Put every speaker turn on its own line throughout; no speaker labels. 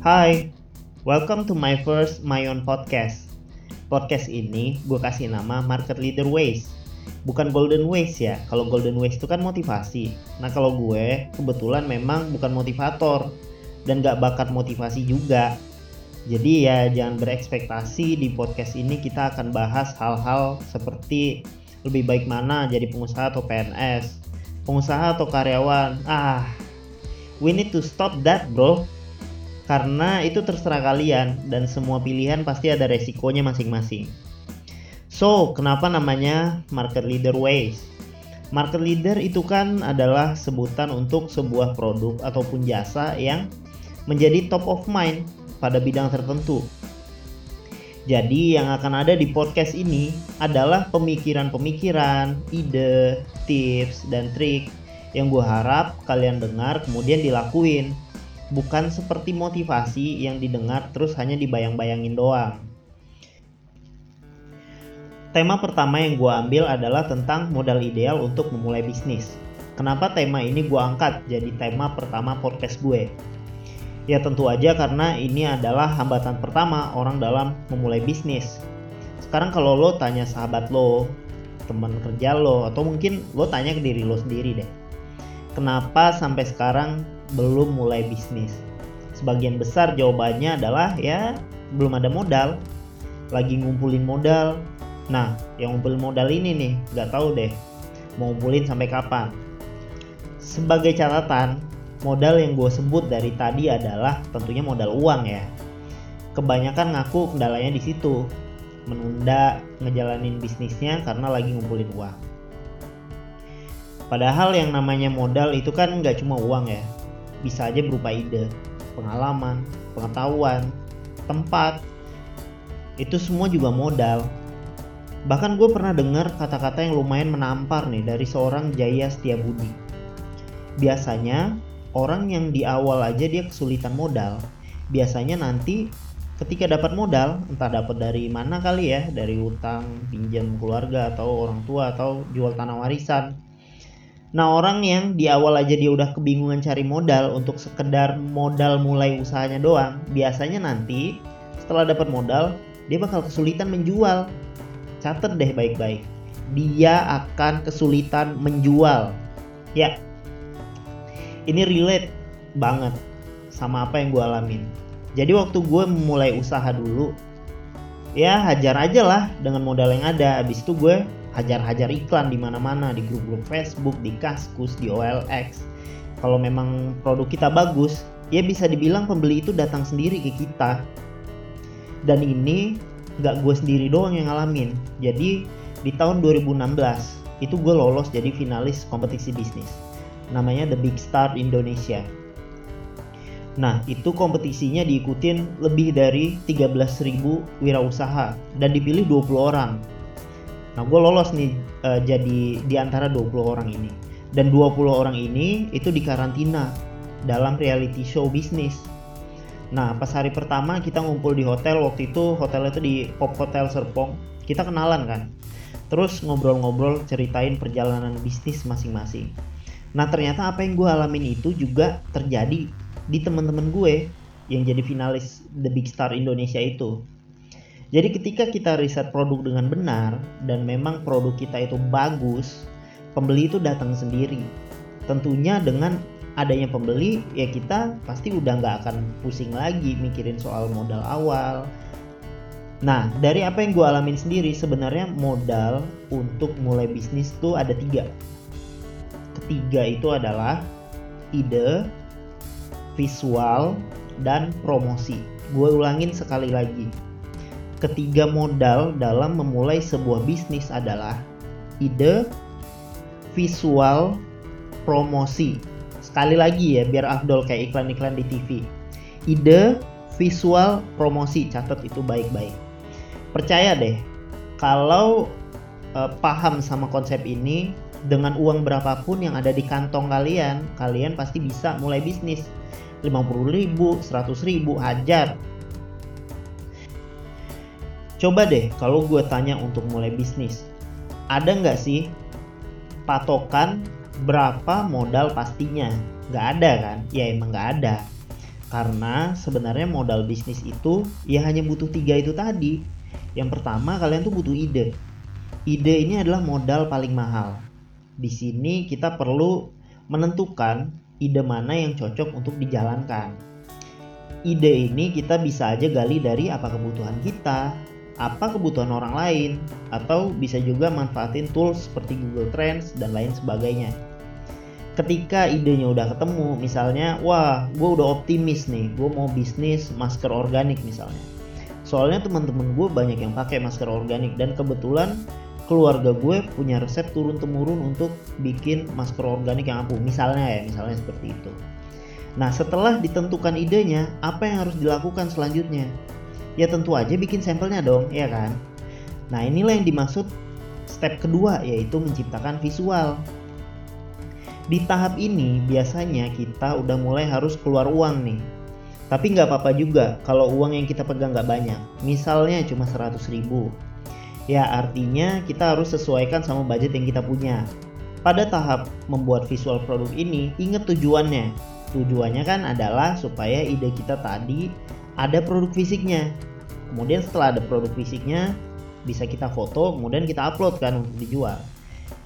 Hai, welcome to my first my own podcast. Podcast ini gue kasih nama Market Leader Ways. Bukan Golden Ways ya. Kalau Golden Ways itu kan motivasi. Nah kalau gue kebetulan memang bukan motivator dan gak bakat motivasi juga. Jadi ya jangan berekspektasi di podcast ini kita akan bahas hal-hal seperti lebih baik mana jadi pengusaha atau PNS, pengusaha atau karyawan. Ah, we need to stop that bro karena itu terserah kalian dan semua pilihan pasti ada resikonya masing-masing. So, kenapa namanya market leader ways? Market leader itu kan adalah sebutan untuk sebuah produk ataupun jasa yang menjadi top of mind pada bidang tertentu. Jadi yang akan ada di podcast ini adalah pemikiran-pemikiran, ide, tips, dan trik yang gue harap kalian dengar kemudian dilakuin bukan seperti motivasi yang didengar terus hanya dibayang-bayangin doang. Tema pertama yang gue ambil adalah tentang modal ideal untuk memulai bisnis. Kenapa tema ini gue angkat jadi tema pertama podcast gue? Ya tentu aja karena ini adalah hambatan pertama orang dalam memulai bisnis. Sekarang kalau lo tanya sahabat lo, teman kerja lo, atau mungkin lo tanya ke diri lo sendiri deh. Kenapa sampai sekarang belum mulai bisnis? Sebagian besar jawabannya adalah ya belum ada modal, lagi ngumpulin modal. Nah, yang ngumpulin modal ini nih, nggak tahu deh mau ngumpulin sampai kapan. Sebagai catatan, modal yang gue sebut dari tadi adalah tentunya modal uang ya. Kebanyakan ngaku kendalanya di situ, menunda ngejalanin bisnisnya karena lagi ngumpulin uang. Padahal yang namanya modal itu kan nggak cuma uang ya, bisa aja berupa ide, pengalaman, pengetahuan, tempat. Itu semua juga modal. Bahkan gue pernah dengar kata-kata yang lumayan menampar nih dari seorang Jaya Setiabudi. Biasanya orang yang di awal aja dia kesulitan modal, biasanya nanti ketika dapat modal, entah dapat dari mana kali ya, dari utang, pinjam keluarga atau orang tua atau jual tanah warisan Nah orang yang di awal aja dia udah kebingungan cari modal untuk sekedar modal mulai usahanya doang, biasanya nanti setelah dapat modal dia bakal kesulitan menjual. Catat deh baik-baik, dia akan kesulitan menjual. Ya, ini relate banget sama apa yang gue alamin. Jadi waktu gue mulai usaha dulu, ya hajar aja lah dengan modal yang ada. Abis itu gue hajar-hajar iklan di mana-mana di grup-grup Facebook, di Kaskus, di OLX. Kalau memang produk kita bagus, ya bisa dibilang pembeli itu datang sendiri ke kita. Dan ini nggak gue sendiri doang yang ngalamin. Jadi di tahun 2016 itu gue lolos jadi finalis kompetisi bisnis. Namanya The Big Star Indonesia. Nah, itu kompetisinya diikutin lebih dari 13.000 wirausaha dan dipilih 20 orang Nah, gue lolos nih uh, jadi di antara 20 orang ini. Dan 20 orang ini itu dikarantina dalam reality show bisnis. Nah, pas hari pertama kita ngumpul di hotel, waktu itu hotel itu di Pop Hotel Serpong. Kita kenalan kan. Terus ngobrol-ngobrol ceritain perjalanan bisnis masing-masing. Nah, ternyata apa yang gue alamin itu juga terjadi di teman-teman gue yang jadi finalis The Big Star Indonesia itu. Jadi ketika kita riset produk dengan benar dan memang produk kita itu bagus, pembeli itu datang sendiri. Tentunya dengan adanya pembeli ya kita pasti udah nggak akan pusing lagi mikirin soal modal awal. Nah dari apa yang gue alamin sendiri sebenarnya modal untuk mulai bisnis tuh ada tiga. Ketiga itu adalah ide, visual, dan promosi. Gue ulangin sekali lagi Ketiga modal dalam memulai sebuah bisnis adalah ide, visual, promosi. Sekali lagi ya biar afdol kayak iklan-iklan di TV. Ide, visual, promosi. Catat itu baik-baik. Percaya deh, kalau uh, paham sama konsep ini, dengan uang berapapun yang ada di kantong kalian, kalian pasti bisa mulai bisnis. 50 ribu, 100 ribu, hajar Coba deh kalau gue tanya untuk mulai bisnis, ada nggak sih patokan berapa modal pastinya? Nggak ada kan? Ya emang nggak ada. Karena sebenarnya modal bisnis itu ya hanya butuh tiga itu tadi. Yang pertama kalian tuh butuh ide. Ide ini adalah modal paling mahal. Di sini kita perlu menentukan ide mana yang cocok untuk dijalankan. Ide ini kita bisa aja gali dari apa kebutuhan kita, apa kebutuhan orang lain, atau bisa juga manfaatin tools seperti Google Trends dan lain sebagainya. Ketika idenya udah ketemu misalnya wah gue udah optimis nih gue mau bisnis masker organik misalnya. Soalnya teman-teman gue banyak yang pakai masker organik dan kebetulan keluarga gue punya resep turun temurun untuk bikin masker organik yang ampuh misalnya ya misalnya seperti itu. Nah setelah ditentukan idenya apa yang harus dilakukan selanjutnya ya tentu aja bikin sampelnya dong ya kan nah inilah yang dimaksud step kedua yaitu menciptakan visual di tahap ini biasanya kita udah mulai harus keluar uang nih. Tapi nggak apa-apa juga kalau uang yang kita pegang nggak banyak. Misalnya cuma 100 ribu. Ya artinya kita harus sesuaikan sama budget yang kita punya. Pada tahap membuat visual produk ini, ingat tujuannya. Tujuannya kan adalah supaya ide kita tadi ada produk fisiknya. Kemudian setelah ada produk fisiknya, bisa kita foto, kemudian kita upload kan untuk dijual.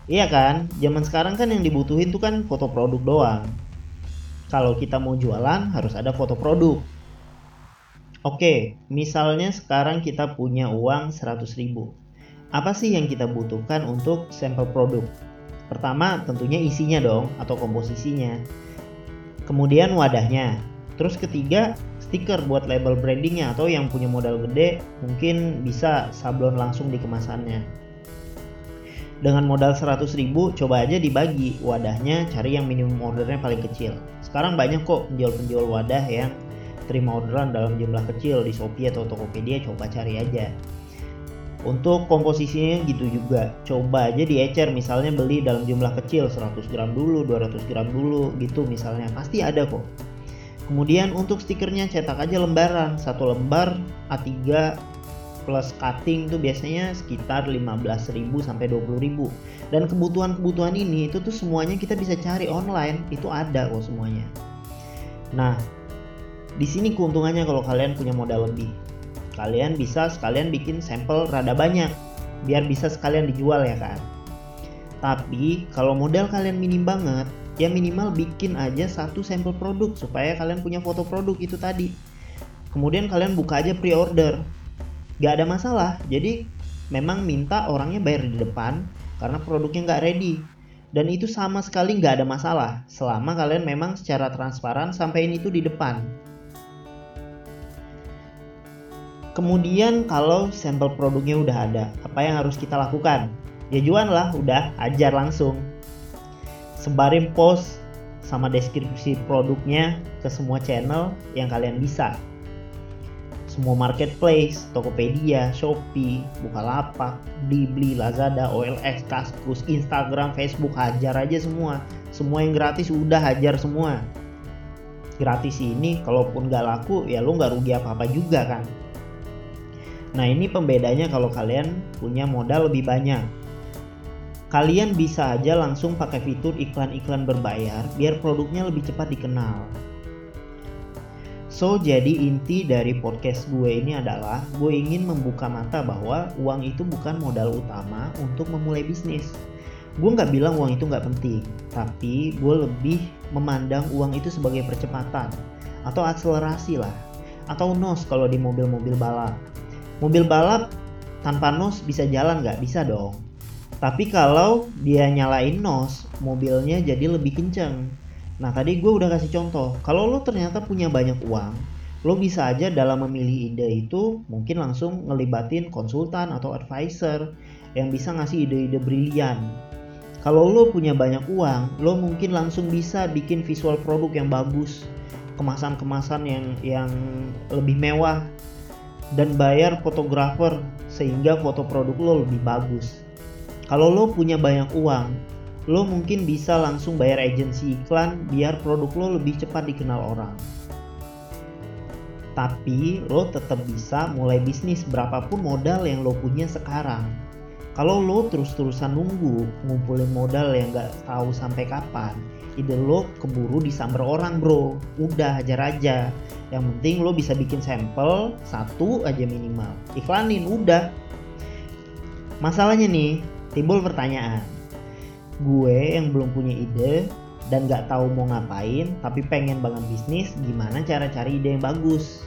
Iya kan? Zaman sekarang kan yang dibutuhin tuh kan foto produk doang. Kalau kita mau jualan harus ada foto produk. Oke, misalnya sekarang kita punya uang 100 ribu. Apa sih yang kita butuhkan untuk sampel produk? Pertama tentunya isinya dong atau komposisinya. Kemudian wadahnya. Terus ketiga stiker buat label brandingnya atau yang punya modal gede mungkin bisa sablon langsung di kemasannya. Dengan modal 100 ribu coba aja dibagi. Wadahnya cari yang minimum ordernya paling kecil. Sekarang banyak kok penjual-penjual wadah yang terima orderan dalam jumlah kecil. Di Shopee atau Tokopedia coba cari aja. Untuk komposisinya gitu juga. Coba aja di ecer misalnya beli dalam jumlah kecil 100 gram dulu 200 gram dulu gitu misalnya. Pasti ada kok kemudian untuk stikernya cetak aja lembaran. Satu lembar A3 plus cutting tuh biasanya sekitar 15.000 sampai 20.000 dan kebutuhan-kebutuhan ini itu tuh semuanya kita bisa cari online. Itu ada kok semuanya. Nah di sini keuntungannya kalau kalian punya modal lebih. Kalian bisa sekalian bikin sampel rada banyak biar bisa sekalian dijual ya kan tapi kalau modal kalian minim banget ya minimal bikin aja satu sampel produk supaya kalian punya foto produk itu tadi. Kemudian kalian buka aja pre-order. Gak ada masalah. Jadi memang minta orangnya bayar di depan karena produknya nggak ready. Dan itu sama sekali nggak ada masalah selama kalian memang secara transparan sampaikan itu di depan. Kemudian kalau sampel produknya udah ada apa yang harus kita lakukan? Ya jualan lah udah ajar langsung sebarin post sama deskripsi produknya ke semua channel yang kalian bisa semua marketplace, Tokopedia, Shopee, Bukalapak, Blibli, Lazada, OLX, Kaskus, Instagram, Facebook, hajar aja semua. Semua yang gratis udah hajar semua. Gratis ini kalaupun gak laku ya lo gak rugi apa-apa juga kan. Nah ini pembedanya kalau kalian punya modal lebih banyak. Kalian bisa aja langsung pakai fitur iklan-iklan berbayar biar produknya lebih cepat dikenal. So, jadi inti dari podcast gue ini adalah gue ingin membuka mata bahwa uang itu bukan modal utama untuk memulai bisnis. Gue nggak bilang uang itu nggak penting, tapi gue lebih memandang uang itu sebagai percepatan atau akselerasi lah, atau nos kalau di mobil-mobil balap. Mobil balap tanpa nos bisa jalan nggak? Bisa dong. Tapi kalau dia nyalain nos, mobilnya jadi lebih kenceng Nah tadi gue udah kasih contoh, kalau lo ternyata punya banyak uang, lo bisa aja dalam memilih ide itu mungkin langsung ngelibatin konsultan atau advisor yang bisa ngasih ide-ide brilian. Kalau lo punya banyak uang, lo mungkin langsung bisa bikin visual produk yang bagus, kemasan-kemasan yang yang lebih mewah dan bayar fotografer sehingga foto produk lo lebih bagus. Kalau lo punya banyak uang, lo mungkin bisa langsung bayar agensi iklan biar produk lo lebih cepat dikenal orang. Tapi lo tetap bisa mulai bisnis berapapun modal yang lo punya sekarang. kalau lo terus-terusan nunggu ngumpulin modal yang nggak tahu sampai kapan ide lo keburu disamber orang bro udah hajar aja yang penting lo bisa bikin sampel satu aja minimal iklanin udah masalahnya nih timbul pertanyaan gue yang belum punya ide dan nggak tahu mau ngapain tapi pengen banget bisnis gimana cara cari ide yang bagus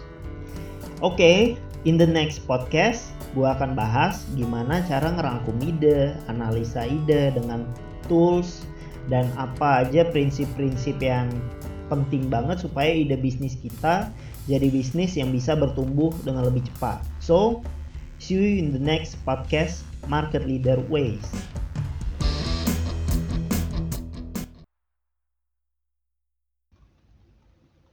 oke okay, in the next podcast gue akan bahas gimana cara ngerangkum ide analisa ide dengan tools dan apa aja prinsip-prinsip yang penting banget supaya ide bisnis kita jadi bisnis yang bisa bertumbuh dengan lebih cepat. So, see you in the next podcast Market Leader Ways.